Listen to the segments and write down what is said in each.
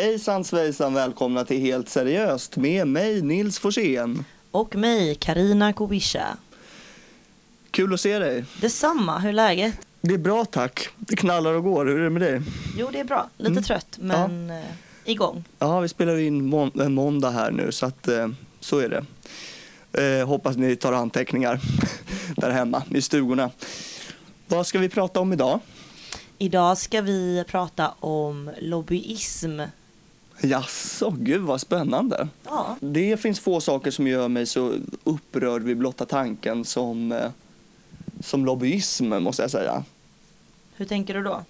Hejsan svejsan, välkomna till Helt Seriöst med mig Nils Forsén. Och mig, Karina Kubisha. Kul att se dig. Detsamma, hur är läget? Det är bra tack. Det knallar och går. Hur är det med dig? Jo, det är bra. Lite Mm. trött, men eh, igång. Ja, vi spelar in må en måndag här nu så att eh, så är det. Eh, hoppas ni tar anteckningar där hemma i stugorna. Vad ska vi prata om idag? Idag ska vi prata om lobbyism. Jaså, gud vad spännande. Ja, Det finns få saker som gör mig så upprörd vid blotta tanken som, eh, som lobbyism måste jag säga. hur tänker du då?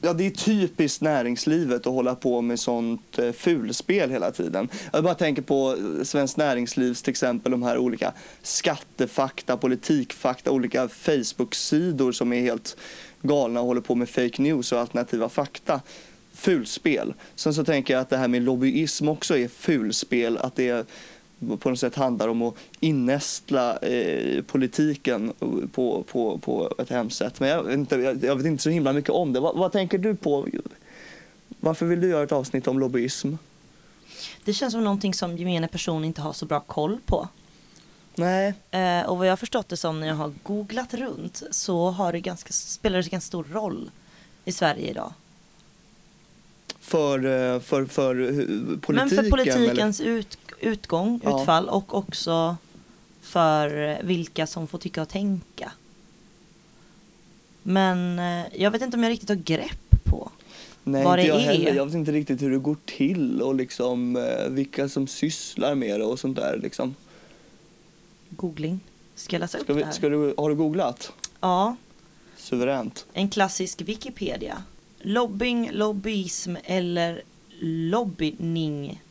Ja, det är typiskt näringslivet att hålla på med sånt eh, fulspel hela tiden. Jag bara tänker på eh, Svenskt Näringslivs till exempel, de här olika skattefakta, politikfakta, olika Facebook-sidor som är helt galna och håller på med fake news och alternativa fakta. Fulspel. Sen så tänker jag att det här med lobbyism också är fulspel, att det på något sätt handlar om att innästla eh, politiken på, på, på ett hemskt sätt. Men jag vet, inte, jag, vet inte så himla mycket om det. Vad, vad tänker du på? Varför vill du göra ett avsnitt om lobbyism? Det känns som någonting som gemene person inte har så bra koll på. Nej, Eh, och vad jag har förstått det som när jag har googlat runt så har det ganska, spelar det ganska stor roll i Sverige idag. För, eh, för, för hur- politiken? Men för eller? politikens ut, utgång, Ja. utfall och också för eh, vilka som får tycka och tänka. Men eh, jag vet inte om jag riktigt har grepp på. Nej, vad det jag är. heller. Jag vet inte riktigt hur det går till och liksom, eh, vilka som sysslar med det och sånt där. Liksom. Googling. Ska jag läsa upp Ska det vi, här? ska du, har du googlat? Ja, Suveränt. en klassisk Wikipedia. Lobbying, lobbyism eller lobbying.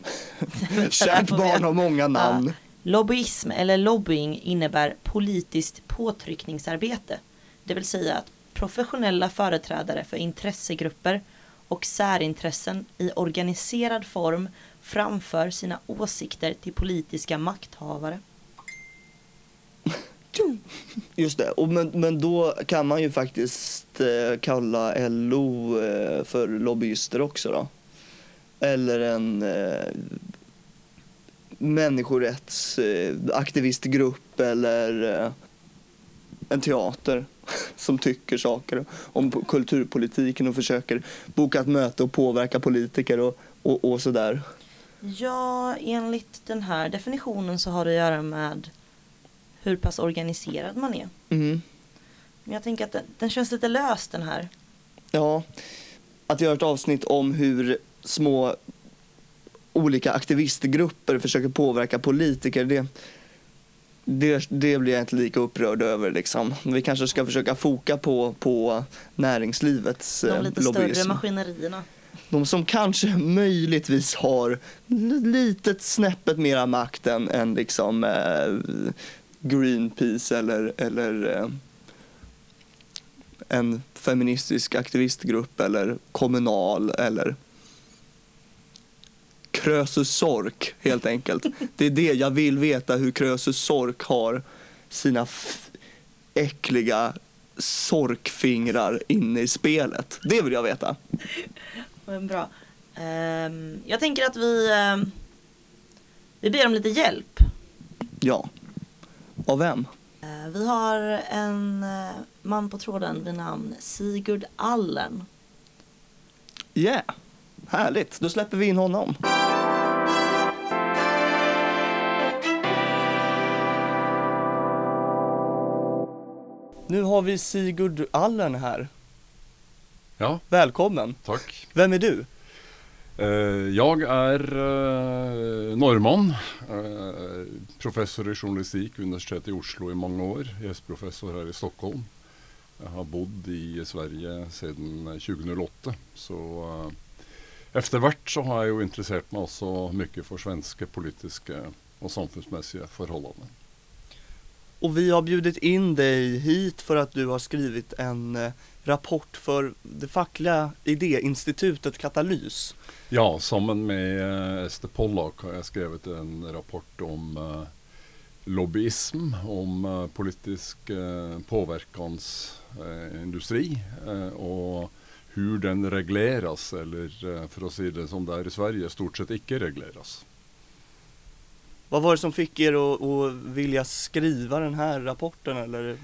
Kärt barn har många namn. Lobbyism eller lobbying innebär politiskt påtryckningsarbete. Det vill säga att professionella företrädare för intressegrupper och särintressen i organiserad form framför sina åsikter till politiska makthavare. Just det, och men, men då kan man ju faktiskt eh, kalla LO eh, för lobbyister också då. Eller en eh, människorättsaktivistgrupp eh, eller eh, en teater som tycker saker om kulturpolitiken och försöker boka ett möte och påverka politiker och, och, och sådär. Ja, enligt den här definitionen så har det att göra med hur pass organiserad man är. Mm. Men jag tänker att den, den känns lite lös den här. Ja, att göra ett avsnitt om hur små olika aktivistgrupper försöker påverka politiker, det, det, det blir jag inte lika upprörd över. Liksom. Vi kanske ska försöka foka på, på näringslivets De eh, lite lobbyism. större maskinerierna. De som kanske möjligtvis har litet snäppet mera makt än, än liksom, eh, Greenpeace eller, eller eh, en feministisk aktivistgrupp eller Kommunal eller Krösus Sork helt enkelt. Det är det jag vill veta hur Krösus Sork har sina äckliga sorkfingrar inne i spelet. Det vill jag veta. Men bra. Ehm, jag tänker att vi, ehm, vi ber om lite hjälp. Ja. Av vem? Eh, vi har en eh, man på tråden vid namn Sigurd Allen. Yeah. Härligt, då släpper vi in honom. Nu har vi Sigurd Allen här. Ja, Välkommen. tack. Vem är du? Eh, jag är eh, norrman, eh, professor i journalistik vid Universitetet i Oslo i många år, gästprofessor här i Stockholm. Jag har bott i Sverige sedan 2008, så eh, så har jag ju intresserat mig också mycket för svenska politiska och samfundsmässiga förhållanden. Och vi har bjudit in dig hit för att du har skrivit en rapport för det fackliga idéinstitutet Katalys. Ja, samman med eh, Ester Pollack har jag skrivit en rapport om eh, lobbyism, om eh, politisk påverkansindustri och hur den regleras eller för att säga det som det är i Sverige, stort sett icke regleras. Vad var det som fick er att, att vilja skriva den här rapporten eller?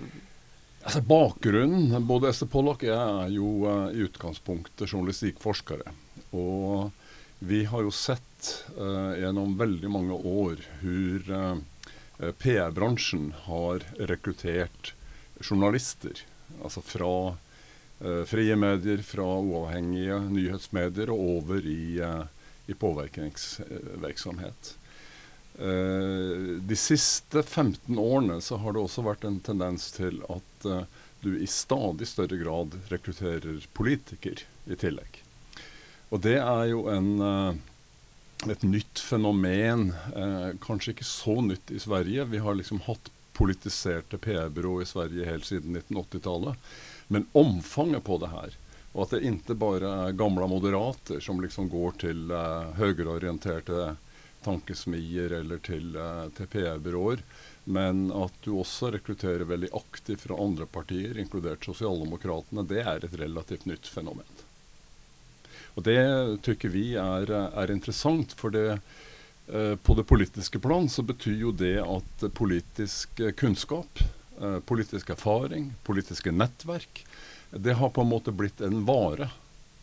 Alltså Bakgrunnen Både Ester Pollock och jag är ju eh, uh, i utgangspunktet journalistikforskare. Och vi har ju sett uh, genom väldigt många år hur eh, uh, PR-branschen har rekryterat journalister. Alltså från uh, fria medier, från oavhängiga nyhetsmedier och över i, i påvirkningsvirksomhet. Eh, de siste 15 årene så har det også vært en tendens til at uh, du i stadig større grad rekrutterer politiker i tillegg. Og det er jo en, uh, et nytt fenomen. kanskje ikke så nytt i Sverige. Vi har liksom hatt politiserte PR-byrå i Sverige helt siden 1980-tallet. Men omfanget på det her, og at det inte bara är gamla moderater som liksom går til högerorienterade tankesmier eller til, eh, til PR-byråer. Men at du også rekrutterer veldig aktivt fra andre partier, inkludert Sosialdemokratene, det er et relativt nytt fenomen. Og Det tykker vi er, er interessant, for det, eh, på det politiske plan så betyr jo det at politisk kunnskap, eh, politisk erfaring, politiske nettverk, det har på en måte blitt en vare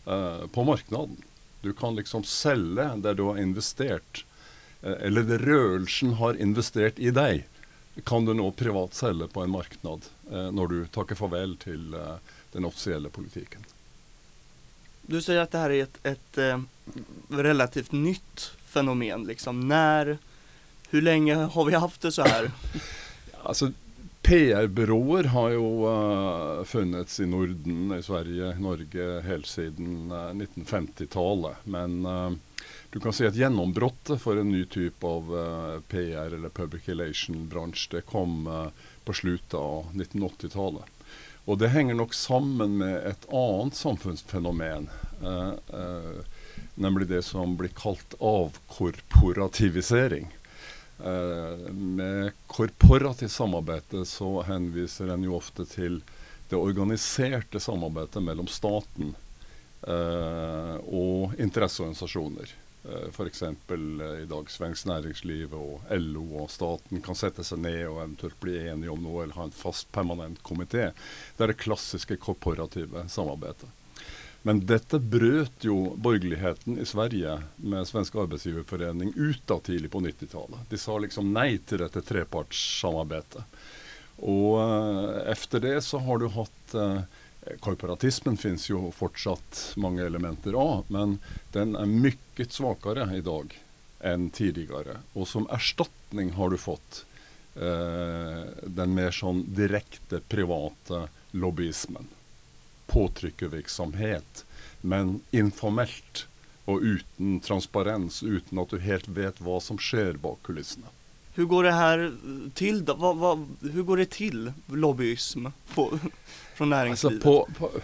på marknaden. Du kan liksom selge der du har investert Eh, eller rørelsen har investert i deg, kan du nå privat selge på en marknad eh, når du takker farvel til eh, den offisielle politiken. Du säger att det här är ett, ett eh, relativt nytt fenomen. Liksom. När, hur länge har vi haft det så här? alltså, PR-byråer har ju uh, funnits i Norden, i Sverige, Norge helt sedan uh, 1950-talet. Men uh, du kan si at gjennombruddet for en ny type av eh, uh, PR eller public relation-bransje det kom uh, på slutten av 1980-tallet. Og det henger nok sammen med et annet samfunnsfenomen. Uh, eh, nemlig det som blir kalt avkorporativisering. med korporativt samarbeid så henviser en jo ofte til det organiserte samarbeidet mellom staten og interesseorganisasjoner. Eh, F.eks. Eh, eh i dag Svensk Næringsliv og LO og staten kan sette seg ned og eventuelt bli enige om noe, eller ha en fast, permanent komité. Det er det klassiske korporative samarbeidet. Men dette brøt jo borgerligheten i Sverige med Svenska arbeidsgiverforening ut av tidlig på 90-tallet. De sa liksom nei til dette trepartssamarbeidet. Og uh, eh, efter det så har du hatt uh, eh, Eh, korporatismen finns ju fortsatt många elementer av, men den är mycket svagare idag än tidigare. Och som ersättning har du fått eh, den mer som direkta privata lobbyismen. påtryckarverksamhet, men informellt och utan transparens, utan att du helt vet vad som sker bak kulisserna. Hur går det här till då? Vad, vad, hur går det till, lobbyism, på, från näringslivet? Alltså på, på,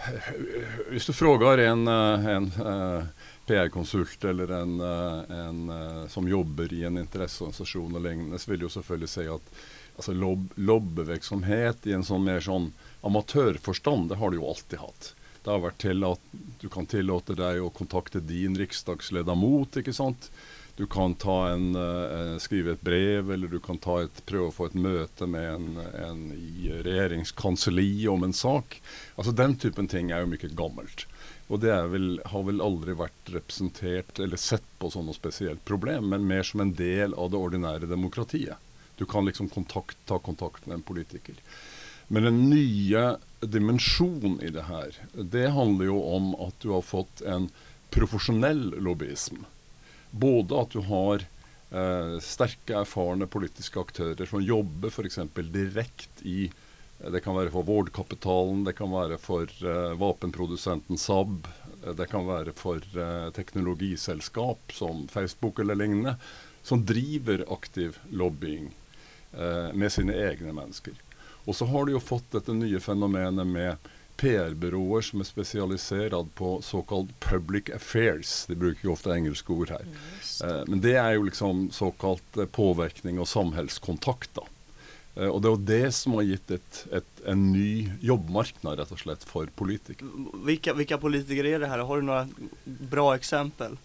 hvis du frågar en, eh, en eh, PR-konsult eller en, uh, en som jobbar i en intresseorganisation och lignande så vill jag selvfølgelig si att alltså lobb, lobbyvirksomhet i en sån mer sån amatörförstånd, det har du ju alltid haft. Det har varit till att du kan tillåta dig att kontakta din riksdagsledamot, inte sant? Du kan ta en, eh, skriva ett brev eller du kan ta ett, pröva att få ett möte med en, en i regeringskansli om en sak. Alltså den typen ting är ju mycket gammalt. Och det väl, har väl aldrig varit representerat eller sett på som något speciellt problem, men mer som en del av det ordinära demokratiet. Du kan liksom kontakt, ta kontakt med en politiker. Men den nya dimension i det här, det handlar ju om att du har fått en professionell lobbyism både att du har eh, starka, erfarna politiska aktörer som för exempel direkt i eh, Det kan vara för vårdkapitalen, det kan vara för eh, vapenproducenten Saab, eh, det kan vara för eh, teknologisällskap som Facebook eller liknande, som driver aktiv lobbying eh, med sina egna människor. Och så har du ju fått detta nya fenomenet med PR-byråer som är specialiserade på så kallad public affairs. De brukar ju ofta engelska ord här. Mm, men det är ju liksom så kallat eh, påverkning och samhällskontakt. Eh, og det jo det som har gitt et, et, en ny jobbmarknad rett og slett for politikere. Vilka, vilka politiker är det här? Har du några bra exempel?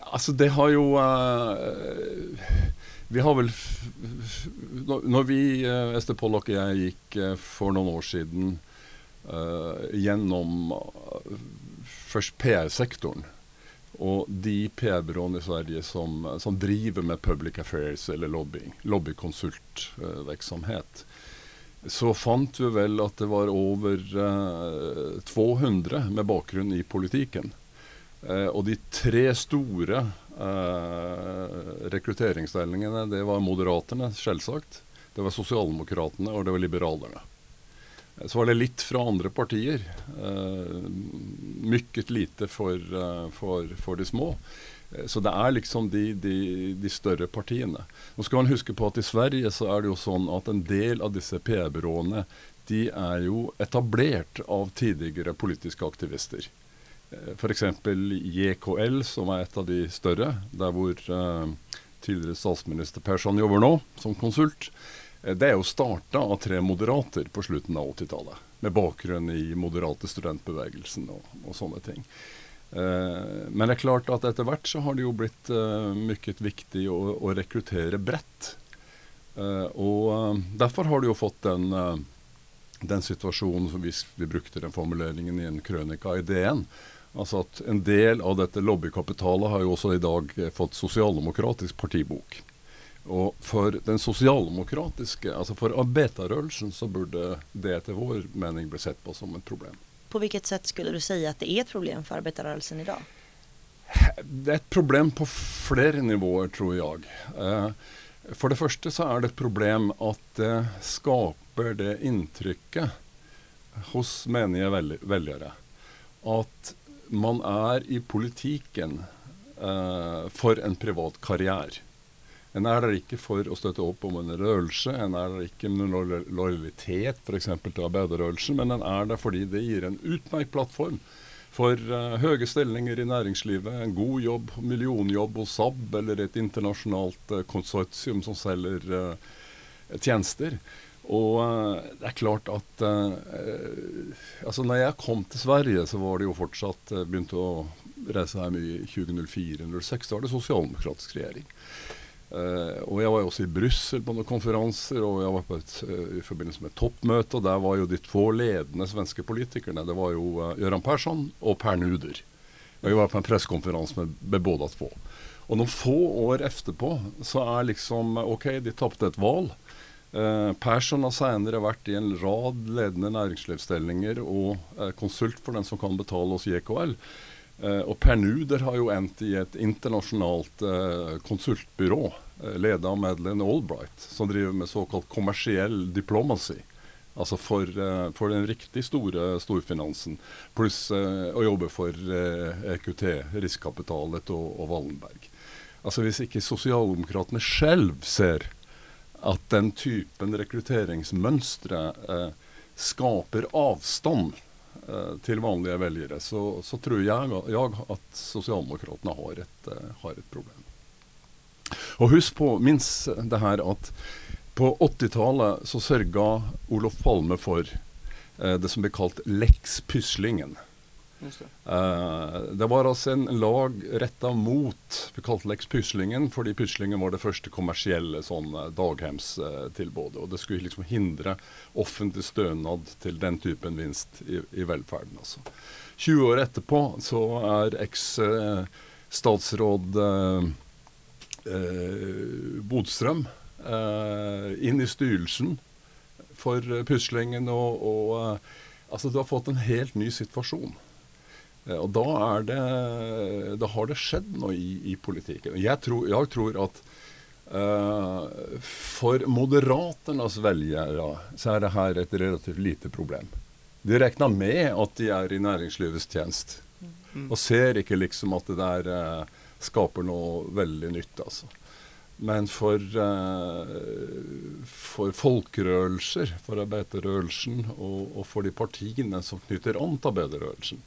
Altså det har jo uh, Vi har vel Når vi, Ester Pollock jeg, gikk uh, for noen år siden Eh, genom eh, först PR-sektorn och de PR-byråene i Sverige som, som, driver med public affairs eller lobbying, lobbykonsultvirksomhet, så fann vi väl att det var över eh, 200 med bakgrund i politiken. Och de tre stora rekryteringsställningarna det var Moderaterna, självklart. Det var Socialdemokraterna och det var Liberalerna. Så var det lite från andra partier. Uh, lite för uh, för de små. Eh, så det är liksom de, de, de, större partierna. Nu ska man huska på att I Sverige så är det ju så att en del av dessa PR-byråerna, de är ju etablerat av tidigare politiska aktivister. För exempel JKL, som är ett av de större, där vår uh, tidigare statsminister Persson jobbar nu som konsult. Eh, det är att starta av tre moderater på slutet av 80-talet Med bakgrund i moderata studentbevägelsen och, och sådana ting. Eh, men det är klart att efter hvert så har det ju blivit eh, mycket viktigt att, att rekrytera brett. Och därför har det ju fått den, den situation som vi, vi, brukade den formuleringen i en krönika i DN. Alltså att en del av detta lobbykapitalet har ju också i dag fått socialdemokratisk partibok. Og for den sosialdemokratiske, altså for arbeiderrørelsen, så burde det etter vår mening bli sett på som et problem. På hvilket sett skulle du si at det er et problem for arbeiderrørelsen i dag? Det er et problem på flere nivåer, tror jeg. Eh, for det første så er det et problem at det skaper det inntrykket hos menige velgere at man er i politikken eh, for en privat karriere. En er der ikke for å støtte opp om en rørelse, en er der ikke med noen lojalitet f.eks. til arbeiderrørelsen, men en er der fordi det gir en utmerket plattform for uh, eh, høye stillinger i næringslivet, en god jobb, millionjobb hos SAB eller et internasjonalt uh, eh, konsortium som selger uh, eh, tjenester. Og det er klart at altså når jeg kom til Sverige, så var det jo fortsatt begynte å reise her mye i 2004-2006. Da var det sosialdemokratisk regjering. Uh, jag var också i Bryssel på några konferenser och jag var på ett uh, i förbindelse med ett toppmöte och där var ju de två ledande svenska politikerna. Det var ju uh, Göran Persson och Per Nuder. Jag var på en presskonferens med, med båda två. Och några få år efterpå så är liksom OK, de tappade ett val. Uh, Persson har senare varit i en rad ledande näringslivsställningar och og konsult för den som kan betala hos JKL. Eh, och Per Nuder har ju endt i ett internationellt eh, konsultbyrå eh, uh, ledet av Madeleine Albright, som driver med så kallad kommersiell diplomacy. Alltså för, för den riktigt stora storfinansen. plus att jobba för EQT, Riskkapitalet och, och Wallenberg. Alltså om inte Socialdemokraterna själv ser att den typen rekryteringsmönster skapar avstånd Eh, till vanliga väljare så, så tror jag, jag, att Socialdemokraterna har, ett eh, har, ett problem. Och husk på, minns det här att på 80-talet så sørga Olof Palme för eh, det som blev kallt Lex Pysslingen. Eh, det var altså en lag retta mot vi kalte Lex Pyslingen, fordi Pyslingen var det første kommersielle sånn eh, och daghemstilbudet. Og det skulle liksom hindre offentlig stønad til den typen vinst i, i velferden. Altså. 20 år etterpå så er eks-statsråd eh, Bodstrøm inn i styrelsen for Pyslingen, og, og altså, du har fått en helt ny situasjon. Eh, og da, det, da, har det skjedd noe i, i politikken. Jeg tror, jeg tror at uh, for Moderaternas velgere så er det her et relativt lite problem. De regner med at de er i næringslivets tjeneste, mm. og ser ikke liksom at det der uh, skaper noe veldig nytt. altså. Men for, uh, for folkerørelser, for arbeiderrørelsen og, og, for de partiene som knytter an til arbeiderrørelsen,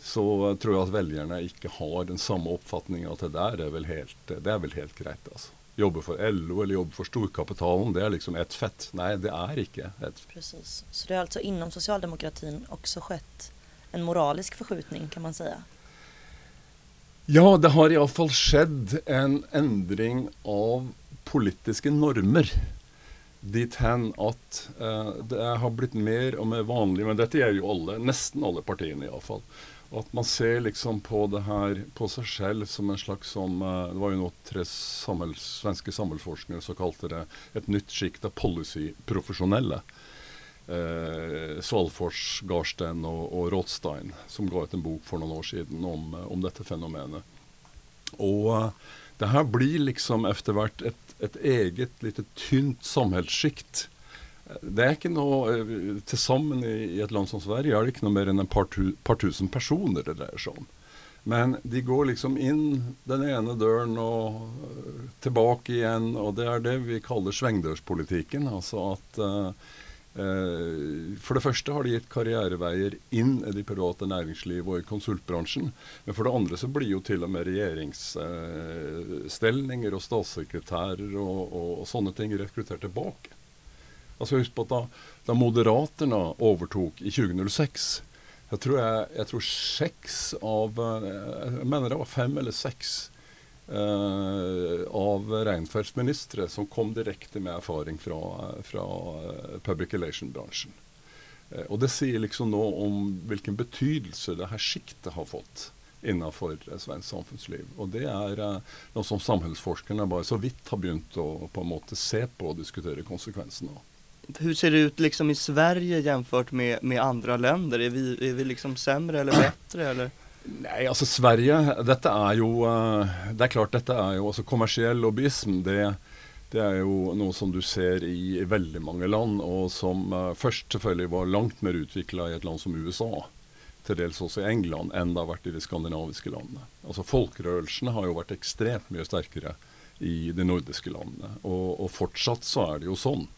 så tror jeg at velgerne ikke har den samme oppfatninga at det der er vel helt, det er vel helt greit. altså. jobbe for LO eller jobbe for storkapitalen, det er liksom ett fett. Nei, det er ikke ett Precis. Så det har alltså inom socialdemokratin också skett en moralisk förskjutning kan man säga? Ja, det har iallfall skjedd en endring av politiske normer. Dit hen at eh, det har blitt mer og mer vanlig, men dette gjelder jo alle, nesten alle partiene och att man ser liksom på det här, på sig själv som en slags som, eh, Det var ju något tre sammels, svenska samhällsforskare så kallade det ett nytt skikt av policyprofessionella. Eh, Svalfors, Garsten och, och Rothstein, som gav ut en bok för några år sedan om, eh, om detta fenomenet. Och eh, det här blir liksom etter ett, ett eget lite tynt samhällsskikt det er ikke noe eh, tillsammans Til sammen i, ett et land som Sverige er det ikke noe mer enn en par, tu, par tusen personer det dreier seg om. Men de går liksom inn den ene døren og eh, tillbaka tilbake igjen, og det er det vi kaller svängdörrspolitiken. Altså at eh, for det første har de gitt karriereveier inn i det private næringslivet og i konsultbransjen. Men for det andre så blir jo til og med regeringsställningar og statssekretærer og, og, og, sånne ting rekruttert tilbake. Altså Husk på at da, da Moderaterna overtok i 2006 jeg tror, jeg, jeg tror seks av eh, Jeg mener det var fem eller seks eh, av reinferdsministre som kom direkte med erfaring fra, fra eh, public relation-bransjen. Eh, og Det sier liksom nå om hvilken betydelse det her sjiktet har fått innenfor svensk samfunnsliv. Og Det er eh, noe som samfunnsforskerne bare så vidt har begynt å på en måte se på og diskutere konsekvensene av. Hur ser det ut liksom i Sverige jämfört med, med andra länder? Är vi, är vi liksom sämre eller bättre? Eller? Nej, alltså Sverige detta är ju, eh, Det är klart detta är ju, alltså Kommersiell lobbyism det, det, är ju något som du ser i, i många mange land, och som uh, først selvfølgelig var långt mer utvecklat i ett land som USA, till dels också i England, än det har varit i de skandinaviska länderna. Alltså folkrörelserna har ju varit extremt mycket starkare i de nordiska länderna och, och fortsatt så är det ju sånt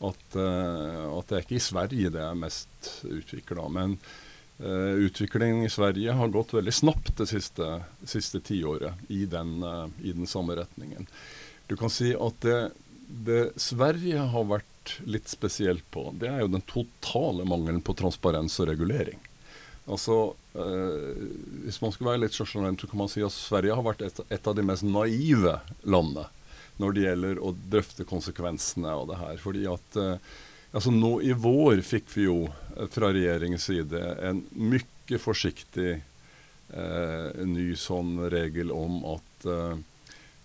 at, uh, eh, at det er ikke i Sverige det er mest utvikla. Men eh, Uh, utviklingen i Sverige har gått veldig snapt det siste, siste tiåret i den, uh, i den samme retningen. Du kan si at det, det, Sverige har vært litt spesielt på, det er jo den totale mangelen på transparens og regulering. Altså, uh, Hvis man skal være litt sjarmerende, så kan man si at Sverige har vært et, et, av de mest naive landene når det gjelder å drøfte konsekvensene av det her. fordi at eh, Altså nå i vår fikk vi jo eh, från fra regjeringens side en mye forsiktig eh, ny sånn regel om at eh,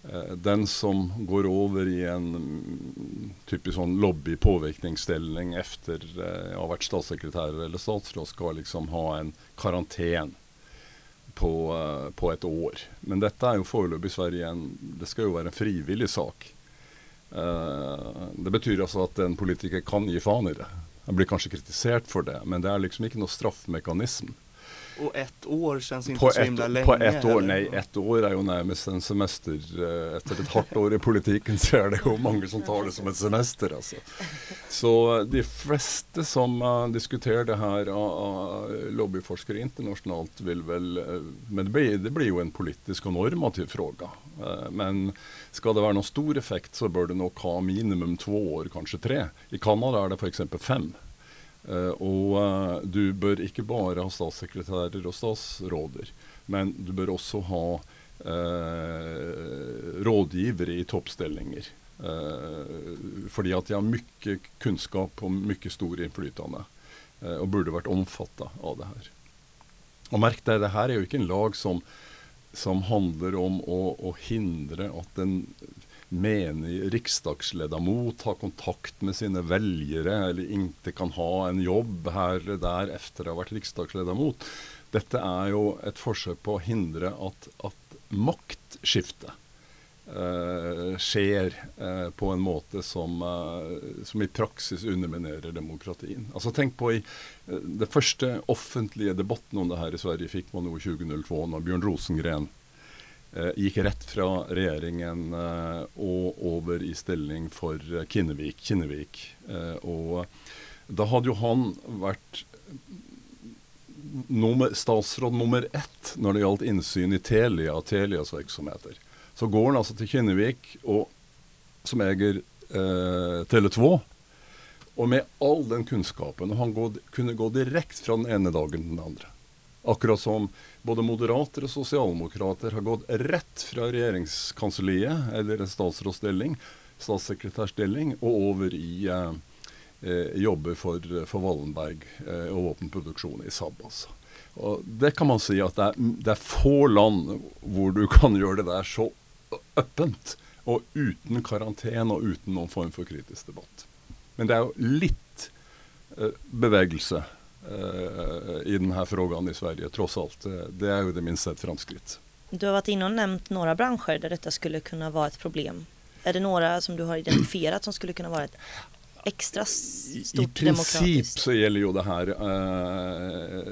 eh, den som går over i en mm, typisk sånn lobby-påvirkningsstilling etter eh, å ha vært statssekretær eller statsråd, skal liksom ha en karantän på, på, ett år. Men detta är ju foreløpig i Sverige en, det ska ju vara en frivillig sak. Uh, det betyder alltså att en politiker kan ge fan i det. Han blir kanske kritiserad för det, men det är liksom inte någon straffmekanism. Och ett år känns inte på så himla länge. På ett år, nej, ett år är ju närmast en semester. Eh, efter ett hårt år i politiken så är det ju många som tar det som en semester. Alltså. Så de flesta som uh, diskuterar det här, uh, lobbyforskare internationellt, vill väl, uh, men det blir, det blir ju en politisk och normativ fråga. Men ska det vara någon stor effekt så bör det nog ha minimum två år, kanske tre. I Kanada är det för exempel fem. Eh, uh, og uh, eh, du bør ikke bare ha statssekretærer og statsråder, men du bør også ha eh, uh, rådgivere i toppstillinger. fordi at de har mye kunnskap og mye stor innflytende, og burde vært omfatta av det her. Og merk deg, det her er jo ikke en lag som, som handler om å, å hindre at en menig riksdagsledamot har kontakt med sina väljare eller inte kan ha en jobb här eller där efter att ha varit riksdagsledamot. Detta är ju ett försök på att hindra att, att maktskifte äh, sker äh, på en måte som, äh, som, i praxis underminerar demokratin. Alltså tänk på i det första offentliga debatten om det här i Sverige fick man nog 2002, när Björn Rosengren Eh, gikk rett fra regjeringen eh, og i stilling för Kinnevik. Kinnevik. Eh, og da hadde han varit nummer, statsråd nummer ett när det gjaldt innsyn i Telia og Telias virksomheter. Så går han alltså till Kinnevik og som äger eh, Tele2. Och med all den kunskapen, och han går, kunde gå direkt från den ena dagen till den andra. Akkurat som både moderater och socialdemokrater har gått rätt från regeringskansliet, eller en statsrådsstilling, statssekreterarställning, och över i eh, eh, för, för Wallenberg eh, och vapenproduktion i Saab. Alltså. Och det kan man säga att det är, det är få land där du kan göra det där så öppet och utan karantän och utan någon form för kritisk debatt. Men det är lite eh, bevägelse i den här frågan i Sverige trots allt. Det är ju det minst ett framskritt. Du har varit inne och nämnt några branscher där detta skulle kunna vara ett problem. Är det några som du har identifierat som skulle kunna vara ett extra stort I princip så gäller ju det här eh,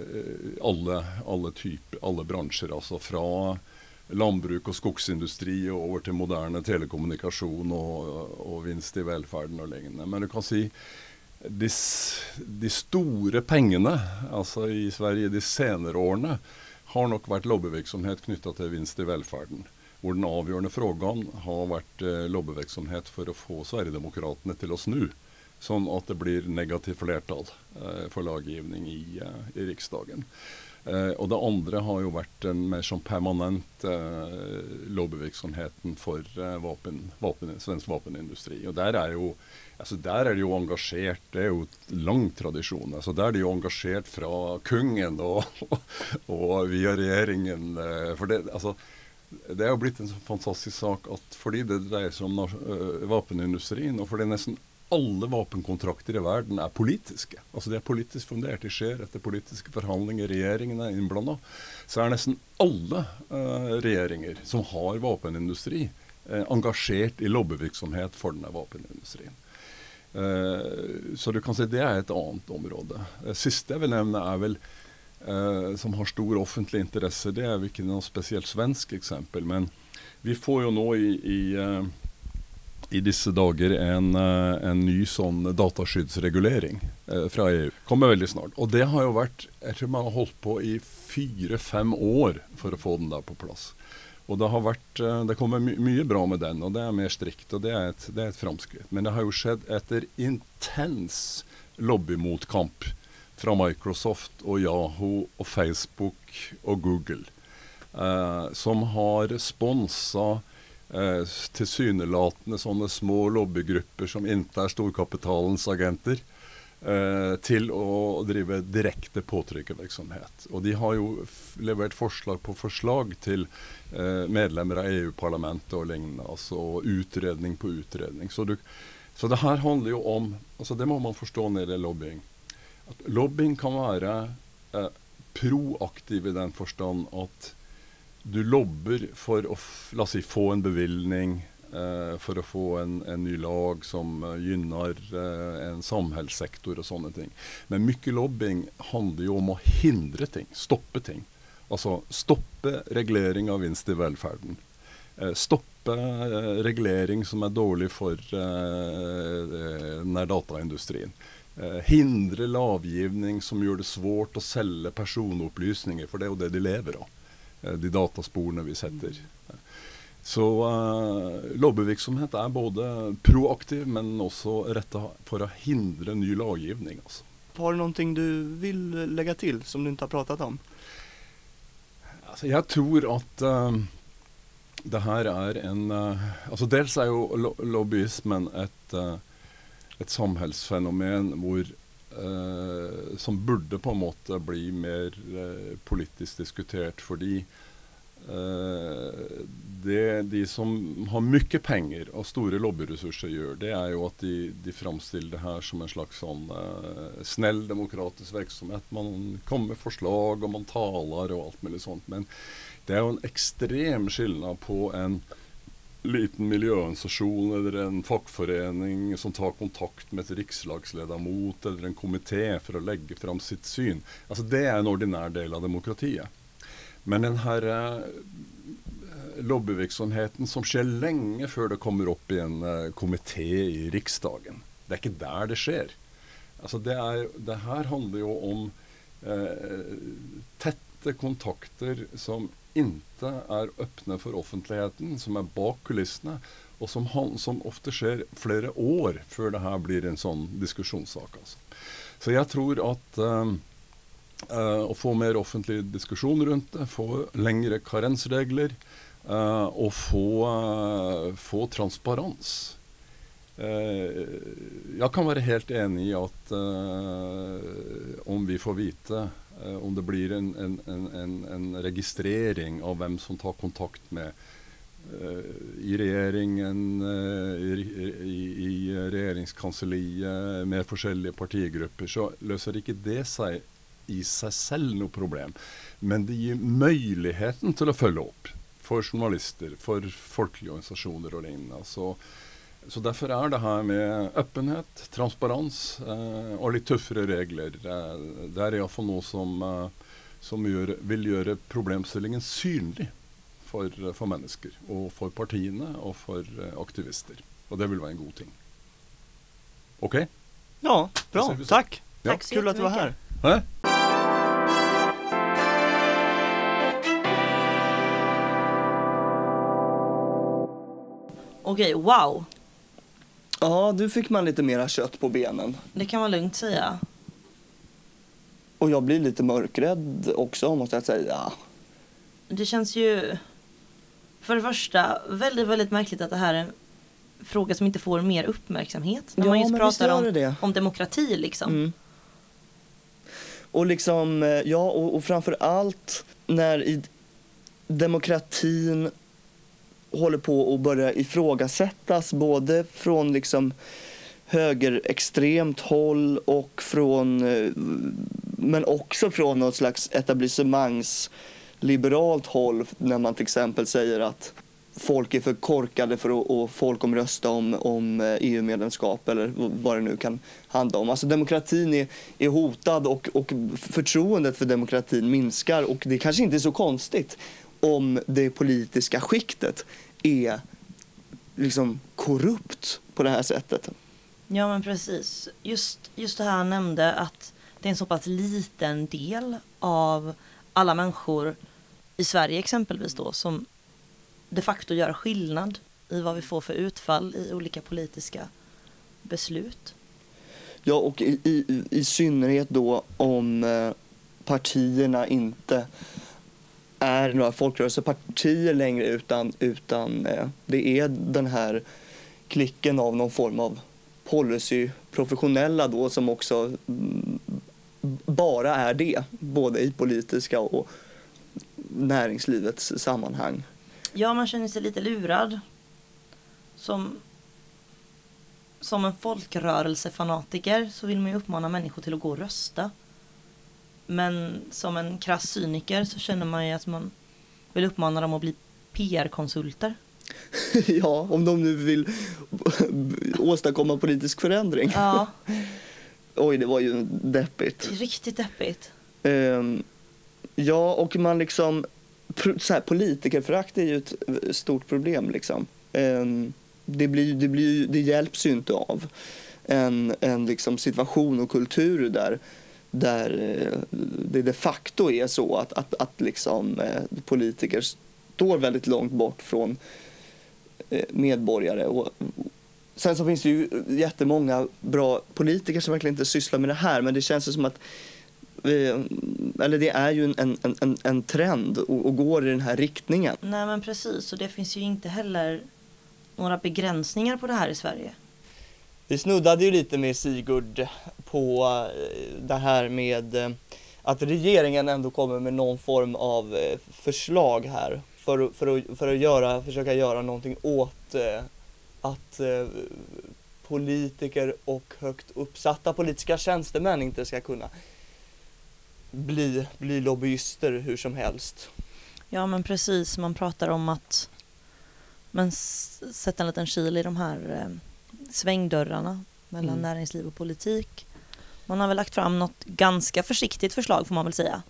alla, alla typer, alla branscher, alltså från landbruk och skogsindustri och över till moderna telekommunikation och, och vinst i välfärden och liknande. Men du kan säga de, de stora pengarna, alltså i Sverige de senare åren, har nog varit lobbyverksamhet knyttat till vinst i välfärden. Hvor den avgörande frågan har varit eh, lobbyverksamhet för att få Sverigedemokraterna till oss nu sånn at det blir negativt flertall eh, for i, eh, i Riksdagen. Eh, og det andre har jo vært en mer sånn permanent eh, lobbyvirksomheten for eh, vapen, vapen, svensk vapenindustri. Og der er, jo, altså der er det jo engasjert, det er jo lang tradisjon. altså Der er det jo engasjert fra kongen og, og, via regjeringen. Eh, for det, altså, det er jo blitt en så fantastisk sak at fordi det dreier seg om eh, uh, vapenindustrien, og fordi nesten alle vapenkontrakter i verden er politiske. Altså De er politisk fundert. De skjer etter politiske forhandlinger. Regjeringen er innblanda. Så er nesten alle uh, regjeringer som har våpenindustri, uh, eh, engasjert i lobbyvirksomhet for denne våpenindustrien. Eh, så du kan si det er et annet område. Eh, det siste jeg vil nevne, er vel eh, som har stor offentlig interesse. Det er jo ikke noe spesielt svensk eksempel, men vi får jo nå i, i i disse dager en, en ny sånn dataskyddsregulering eh, fra EU. Kommer veldig snart. Og det har jo vært Jeg tror man har holdt på i fire-fem år for å få den der på plass. Och det har varit, eh, Det kommer mycket bra med den, och det är mer strikt, och det är ett det är ett framskritt. Men det har ju skett efter intens lobbymotkamp från Microsoft och Yahoo och Facebook och Google, eh, som har sponsrat eh, tilsynelatende sådana små lobbygrupper som inte är storkapitalens agenter, eh, til å drive direkte påtrykkervirksomhet. Og de har jo levert forslag på forslag til eh, medlemmer av EU-parlamentet og lignende. Altså utredning på utredning. Så, du, så, det her handler jo om altså Det må man forstå når det gjelder lobbying. At lobbying kan være eh, proaktiv i den forstand at du lobber for å la oss si, få en bevilgning, eh, att få en, en, ny lag som eh, gynnar eh, en samhällssektor och sådana ting. Men mycket lobbying handlar ju om att hindra ting, stoppa ting. Alltså stoppa reglering av vinst i välfärden. Eh, eh reglering eh, som är dålig för eh, eh denne dataindustrin. Eh, hindre som gör det svårt att sälja personupplysningar, för det är ju det de lever av. Eh, de datasporene vi sätter. Mm. Så uh, lobbyvirksomhet er både proaktiv, men også retta for å hindre ny lovgivning. Altså. Har du någonting du vill lägga till som du inte har pratat om? Alltså, jag tror att uh, det här är en uh, alltså Dels är ju lo lobbyismen ett, uh, ett samhällsfenomen hvor eh, som burde på en måte bli mer eh, politisk diskutert. Fordi eh, Eh, det de som har mycket pengar och stora lobbyresurser gör, det är ju att de, de framställer det här som en slags sån, eh, snäll demokratisk verksamhet. Man kommer med förslag och man talar och allt möjligt sånt. Men det är ju en extrem skillnad på en liten miljöorganisation eller en fackförening som tar kontakt med ett rikslagsledamot eller en kommitté för att lägga fram sitt syn. Alltså Det är en ordinär del av demokratin. Men den här eh, lobbyverksamheten som sker länge før det kommer upp i en eh, kommitté i Riksdagen, det är inte där det sker. Altså det, er, det her handler jo om eh, tette kontakter som inte är öppna för offentligheten, som är bak kulisserna och som, som ofta sker flera år för det här blir en sån diskussionssak. Alltså. Så jag tror att eh, Eh, og få mer offentlig diskussion runt det, få längre karensregler eh, och få, eh, få transparens. Eh, jag kan vara helt enig i att eh, om vi får veta eh, om det blir en, en, en, en, registrering av vem som tar kontakt med eh, i regeringen, eh, i, i, i regeringskansliet med olika partigrupper så löser inte det sig i sig själv något problem. Men det ger möjligheten till att följa upp för journalister, för folkliga organisationer och liknande. Så, så därför är det här med öppenhet, transparens eh, och lite tuffare regler, eh, det är i alla fall något som, eh, som gör, vill göra problemställningen synlig för, för människor och för partierna och för eh, aktivister. Och det vill vara en god ting. Okej? Ja, Då bra. Tack. Ja. Tack så Kul att du var här. jättemycket. Okej, wow. Ja, du fick man lite mera kött på benen. Det kan man lugnt säga. Och jag blir lite mörkrädd också måste jag säga. Det känns ju för det första väldigt, väldigt märkligt att det här är en fråga som inte får mer uppmärksamhet. När Ja, man just pratar om, om demokrati liksom. Mm. Och liksom, eh, ja och, och framför allt när i demokratin håller på att börja ifrågasättas både från liksom högerextremt håll och från eh, men också från något slags etablissemangsliberalt håll när man till exempel säger att folk är för korkade för att, folkomrösta om, om eh, EU-medlemskap eller vad det nu kan handla om. Alltså demokratin är, är hotad och, och förtroendet för demokratin minskar och det kanske inte är så konstigt om det politiska skiktet är liksom korrupt på det här sättet. Ja men precis. Just, just det här han nämnde att det är en så pass liten del av alla människor i Sverige exempelvis då som de facto gör skillnad i vad vi får för utfall i olika politiska beslut. Ja, och i, i, i synnerhet då om eh, partierna inte är några folkrörelsepartier längre utan, utan eh, det är den här klicken av någon form av policyprofessionella då som också mm, bara är det, både i politiska och näringslivets sammanhang. Ja, man känner sig lite lurad. Som, som en folkrörelsefanatiker så vill man ju uppmana människor till att gå och rösta. Men som en krass cyniker så känner man ju att man vill uppmana dem att bli PR-konsulter. ja, om de nu vill åstadkomma politisk förändring. Ja, Oj, det var ju deppigt. riktigt deppigt. Ehm, ja, och man liksom... pro- Så här, politikerförakt är ju ett eh, stort problem. Liksom. Ehm, det, blir, det, blir, det hjälps ju inte av en, en liksom situation och kultur där, där eh, det de facto är så att, att, att liksom, eh, politiker står väldigt långt bort från eh, medborgare. Och, Sen så finns det ju jättemånga bra politiker som verkligen inte sysslar med det här men det känns som att eller det är ju en, en, en, en trend och, och går i den här riktningen. Nej men precis, och det finns ju inte heller några begränsningar på det här i Sverige. Vi snuddade ju lite med Sigurd på eh, det här med eh, att regeringen ändå kommer med någon form av eh, förslag här för, att- för, att, för att göra, försöka göra någonting åt att politiker och högt uppsatta politiska tjänstemän inte ska kunna bli, bli lobbyister hur som helst. Ja men precis, man pratar om att men sätta en liten kil i de här eh, svängdörrarna mellan Mm. näringsliv och politik. Man har väl lagt fram något ganska försiktigt förslag får man väl säga.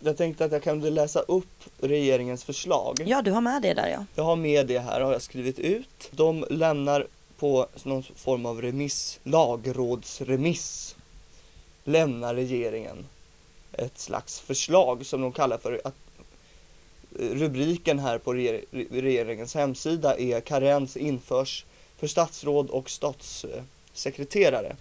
Jag tänkte att jag kunde läsa upp regeringens förslag. Ja, du har med det där ja. Jag har med det här, har jag skrivit ut. De lämnar på någon form av remiss, lagrådsremiss, lämnar regeringen ett slags förslag som de kallar för att rubriken här på regeringens hemsida är karens införs för statsråd och statssekreterare.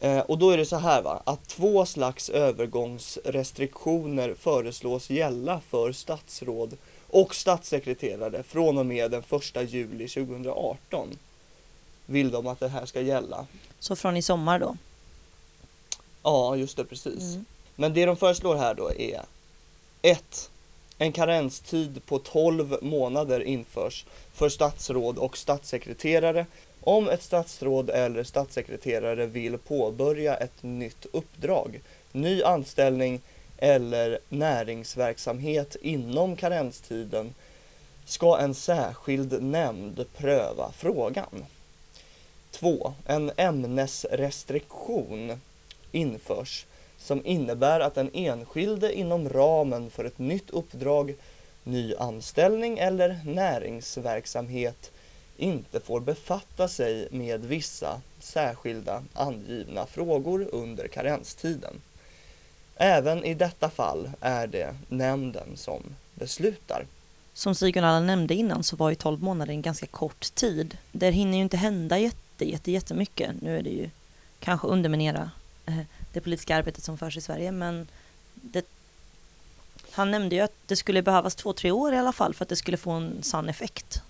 Eh, och då är det så här va, att två slags övergångsrestriktioner föreslås gälla för statsråd och statssekreterare från och med den 1 juli 2018. Vill de att det här ska gälla. Så från i sommar då? Ja, just det, precis. Mm. Men det de föreslår här då är 1. En karenstid på 12 månader införs för statsråd och statssekreterare om ett statsråd eller statssekreterare vill påbörja ett nytt uppdrag, ny anställning eller näringsverksamhet inom karenstiden ska en särskild nämnd pröva frågan. 2. En ämnesrestriktion införs som innebär att den enskilde inom ramen för ett nytt uppdrag, ny anställning eller näringsverksamhet inte får befatta sig med vissa särskilda angivna frågor under karenstiden. Även i detta fall är det nämnden som beslutar. Som Sigurd alla nämnde innan så var ju 12 månader en ganska kort tid. Det hinner ju inte hända jätte, jätte, jättemycket. Nu är det ju kanske underminera eh, det politiska arbetet som förs i Sverige men det, han nämnde ju att det skulle behövas två, tre år i alla fall för att det skulle få en sann effekt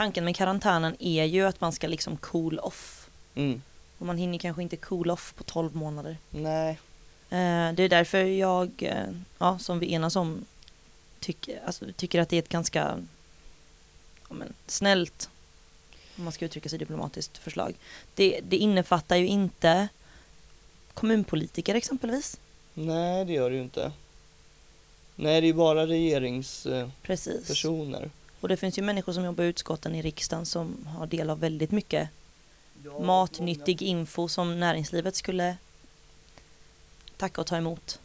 tanken med karantänen är ju att man ska liksom cool off. Mm. Och man hinner kanske inte cool off på 12 månader. Nej. Eh, det är därför jag, eh, ja, som vi enas om, tycker, alltså, tycker att det är ett ganska ja, men, snällt, om man ska uttrycka sig diplomatiskt, förslag. Det, det innefattar ju inte kommunpolitiker exempelvis. Nej, det gör det ju inte. Nej, det är bara regeringspersoner. Eh, och det finns ju människor som jobbar i utskotten i riksdagen som har del av väldigt mycket ja, matnyttig många. info som näringslivet skulle tacka och ta emot.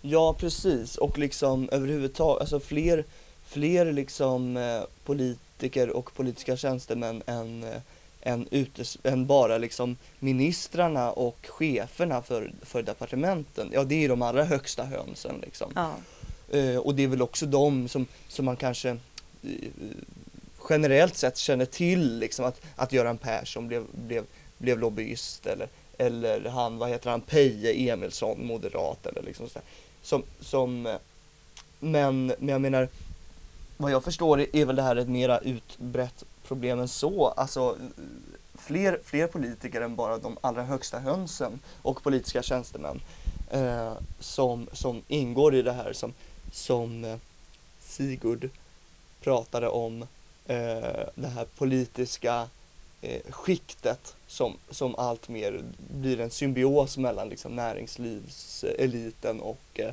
Ja, precis. Och liksom överhuvudtaget, alltså fler, fler liksom eh, politiker och politiska tjänstemän än, eh, än, utes, än bara liksom ministrarna och cheferna för, för departementen. Ja, det är de allra högsta hönsen liksom. Ja. Eh, och det är väl också de som, som man kanske eh, generellt sett känner till liksom att, att Göran Persson blev, blev, blev lobbyist eller, eller han, vad heter han, Peje Emilsson, moderat eller liksom så Som, som, eh, men, men jag menar, vad jag förstår är väl det här ett mera utbrett problem än så. Alltså fler, fler politiker än bara de allra högsta hönsen och politiska tjänstemän eh, som, som ingår i det här som, som eh, Sigurd pratade om eh, det här politiska eh, skiktet som, som allt mer blir en symbios mellan liksom, näringslivseliten och eh,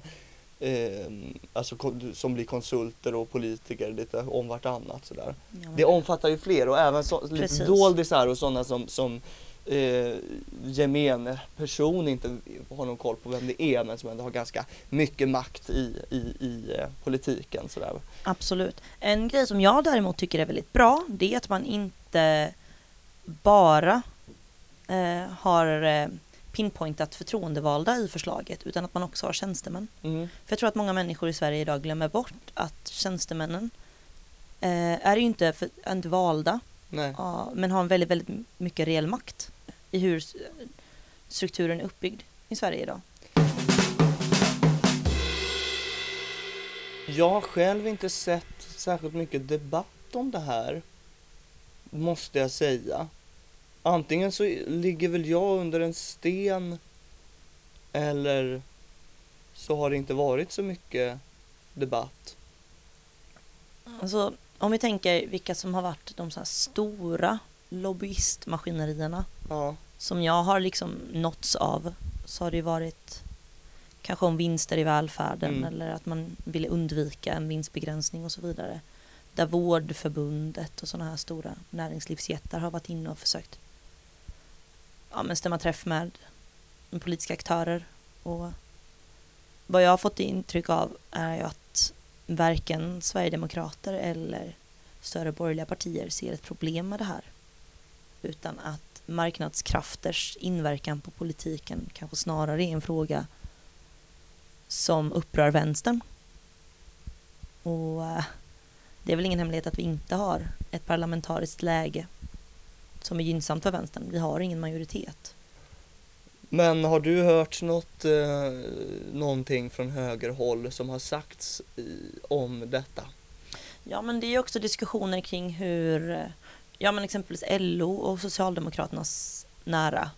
eh, alltså som blir konsulter och politiker lite om vartannat sådär. Ja, det omfattar ju fler och även så, lite doldisar och sådana som, som eh, gemene person inte har någon koll på vem det är men som ändå har ganska mycket makt i, i, i eh, politiken. Sådär. Absolut. En grej som jag däremot tycker är väldigt bra det är att man inte bara eh, har eh, pinpointat förtroendevalda i förslaget utan att man också har tjänstemän. Mm. För jag tror att många människor i Sverige idag glömmer bort att tjänstemännen eh, är ju inte, för, inte valda Nej. men har en väldigt, väldigt mycket reell makt i hur strukturen är uppbyggd i Sverige idag. Jag har själv inte sett särskilt mycket debatt om det här, måste jag säga. Antingen så ligger väl jag under en sten eller så har det inte varit så mycket debatt. Alltså, om vi tänker vilka som har varit de så stora lobbyistmaskinerierna ja. som jag har liksom nåtts av så har det varit kanske om vinster i välfärden mm. eller att man ville undvika en vinstbegränsning och så vidare. Där Vårdförbundet och sådana här stora näringslivsjättar har varit inne och försökt ja, men stämma träff med politiska aktörer. Och vad jag har fått intryck av är ju att varken Sverigedemokrater eller större borgerliga partier ser ett problem med det här utan att marknadskrafters inverkan på politiken kanske snarare är en fråga som upprör vänstern. Och eh, det är väl ingen hemlighet att vi inte har ett parlamentariskt läge som är gynnsamt för vänstern. Vi har ingen majoritet. Men har du hört något, eh, någonting från högerhåll som har sagts i, om detta? Ja, men det är också diskussioner kring hur, eh, ja men exempelvis LO och Socialdemokraternas nära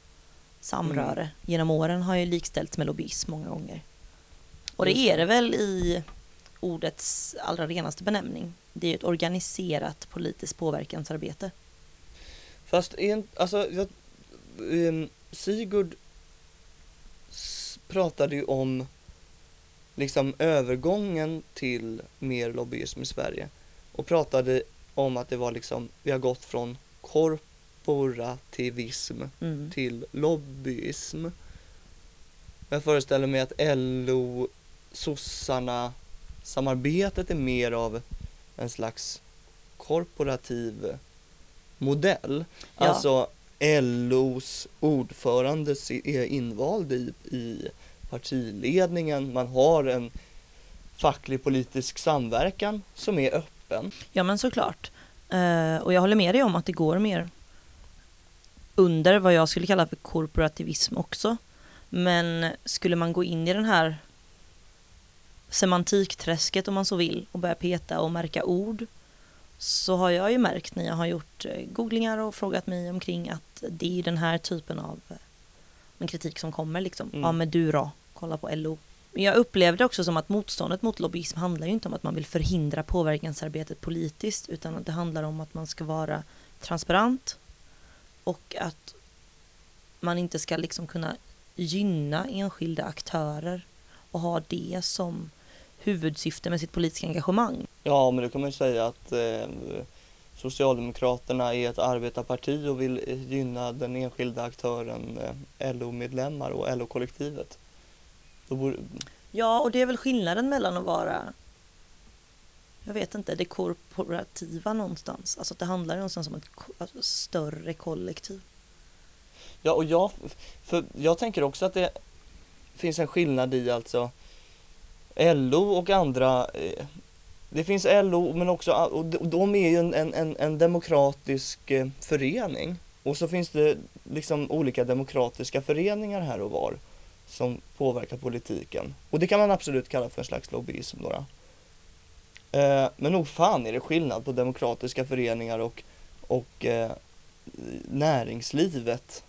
samröre Mm. genom åren har ju likställts med lobbyism många gånger. Och det är det. väl i ordets allra renaste benämning. Det är ett organiserat politiskt påverkansarbete. Fast en, alltså, jag, ehm, Sigurd pratade ju om liksom övergången till mer lobbyism i Sverige och pratade om att det var liksom, vi har gått från korporativism Mm. till lobbyism. Jag föreställer mig att LO, sossarna, samarbetet är mer av en slags korporativ modell. Ja. Alltså LOs ordförande är invald i, i partiledningen. Man har en facklig politisk samverkan som är öppen. Ja men såklart. Eh, och jag håller med dig om att det går mer under vad jag skulle kalla för korporativism också. Men skulle man gå in i den här semantikträsket om man så vill och börja peta och märka ord så har jag ju märkt när jag har gjort eh, googlingar och frågat mig omkring att det är den här typen av eh, en kritik som kommer liksom. Mm. Ja men du då, kolla på LO. Men jag upplevde också som att motståndet mot lobbyism handlar ju inte om att man vill förhindra påverkansarbetet politiskt utan att det handlar om att man ska vara transparent och att man inte ska liksom kunna gynna enskilda aktörer och ha det som huvudsyfte med sitt politiska engagemang. Ja, men då kan man ju säga att eh, Socialdemokraterna är ett arbetarparti och vill eh, gynna den enskilda aktören eh, LO-medlemmar och LO-kollektivet. Borde, Ja, och det är väl skillnaden mellan att vara jag vet inte, det korporativa någonstans. Alltså att det handlar någonstans om ett alltså större kollektiv. ja, och jag, för jag tänker också att det finns en skillnad i alltså LO och andra eh, det finns LO men också och de- är ju en, en, en, demokratisk eh, förening och så finns det liksom olika demokratiska föreningar här och var som påverkar politiken och det kan man absolut kalla för en slags lobbyism då. Eh, men nog fan är det skillnad på demokratiska föreningar och, och eh, näringslivet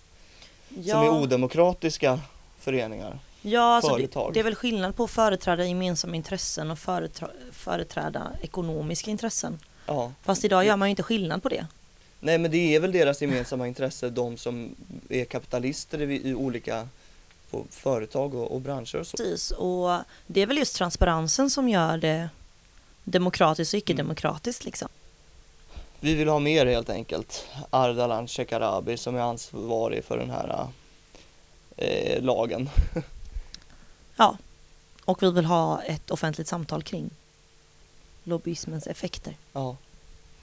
som är odemokratiska föreningar. Ja, alltså det, det är väl skillnad på att företräda gemensamma intressen och företra, företräda ekonomiska intressen. Ja. Fast idag gör man ju inte skillnad på det. Nej men det är väl deras gemensamma intresse, de som är kapitalister i, i olika företag och, och branscher och så. Precis, och det är väl just transparensen som gör det demokratiskt och icke-demokratiskt liksom. Vi vill ha mer helt enkelt. Ardalan Shekarabi som är ansvarig för den här eh, lagen. Ja, och vi vill ha ett offentligt samtal kring lobbyismens effekter. Ja.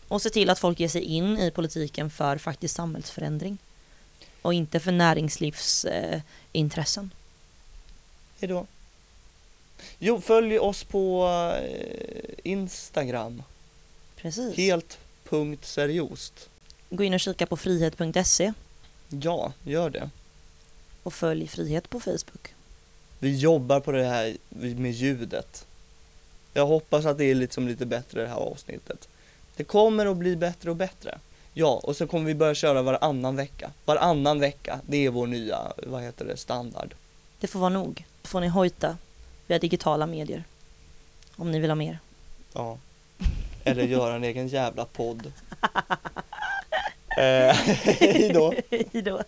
Och se till att folk ger sig in i politiken för faktisk samhällsförändring. Och inte för näringslivsintressen. Eh. Hejdå. Jo, följ oss på eh, Instagram. Precis. Helt punkt seriöst. Gå in och kika på frihet.se Ja, gör det. och följ Frihet på Facebook. Vi jobbar på det här med ljudet. Jag hoppas att det är liksom lite bättre det här avsnittet. Det kommer att bli bättre och bättre. Ja, och så kommer vi börja köra varannan vecka. Varannan vecka, det är vår nya, vad heter det, standard. Det får vara nog. Då får ni hojta via digitala medier. Om ni vill ha mer. Ja. Eller göra en egen jävla podd. eh, hejdå. Hej då.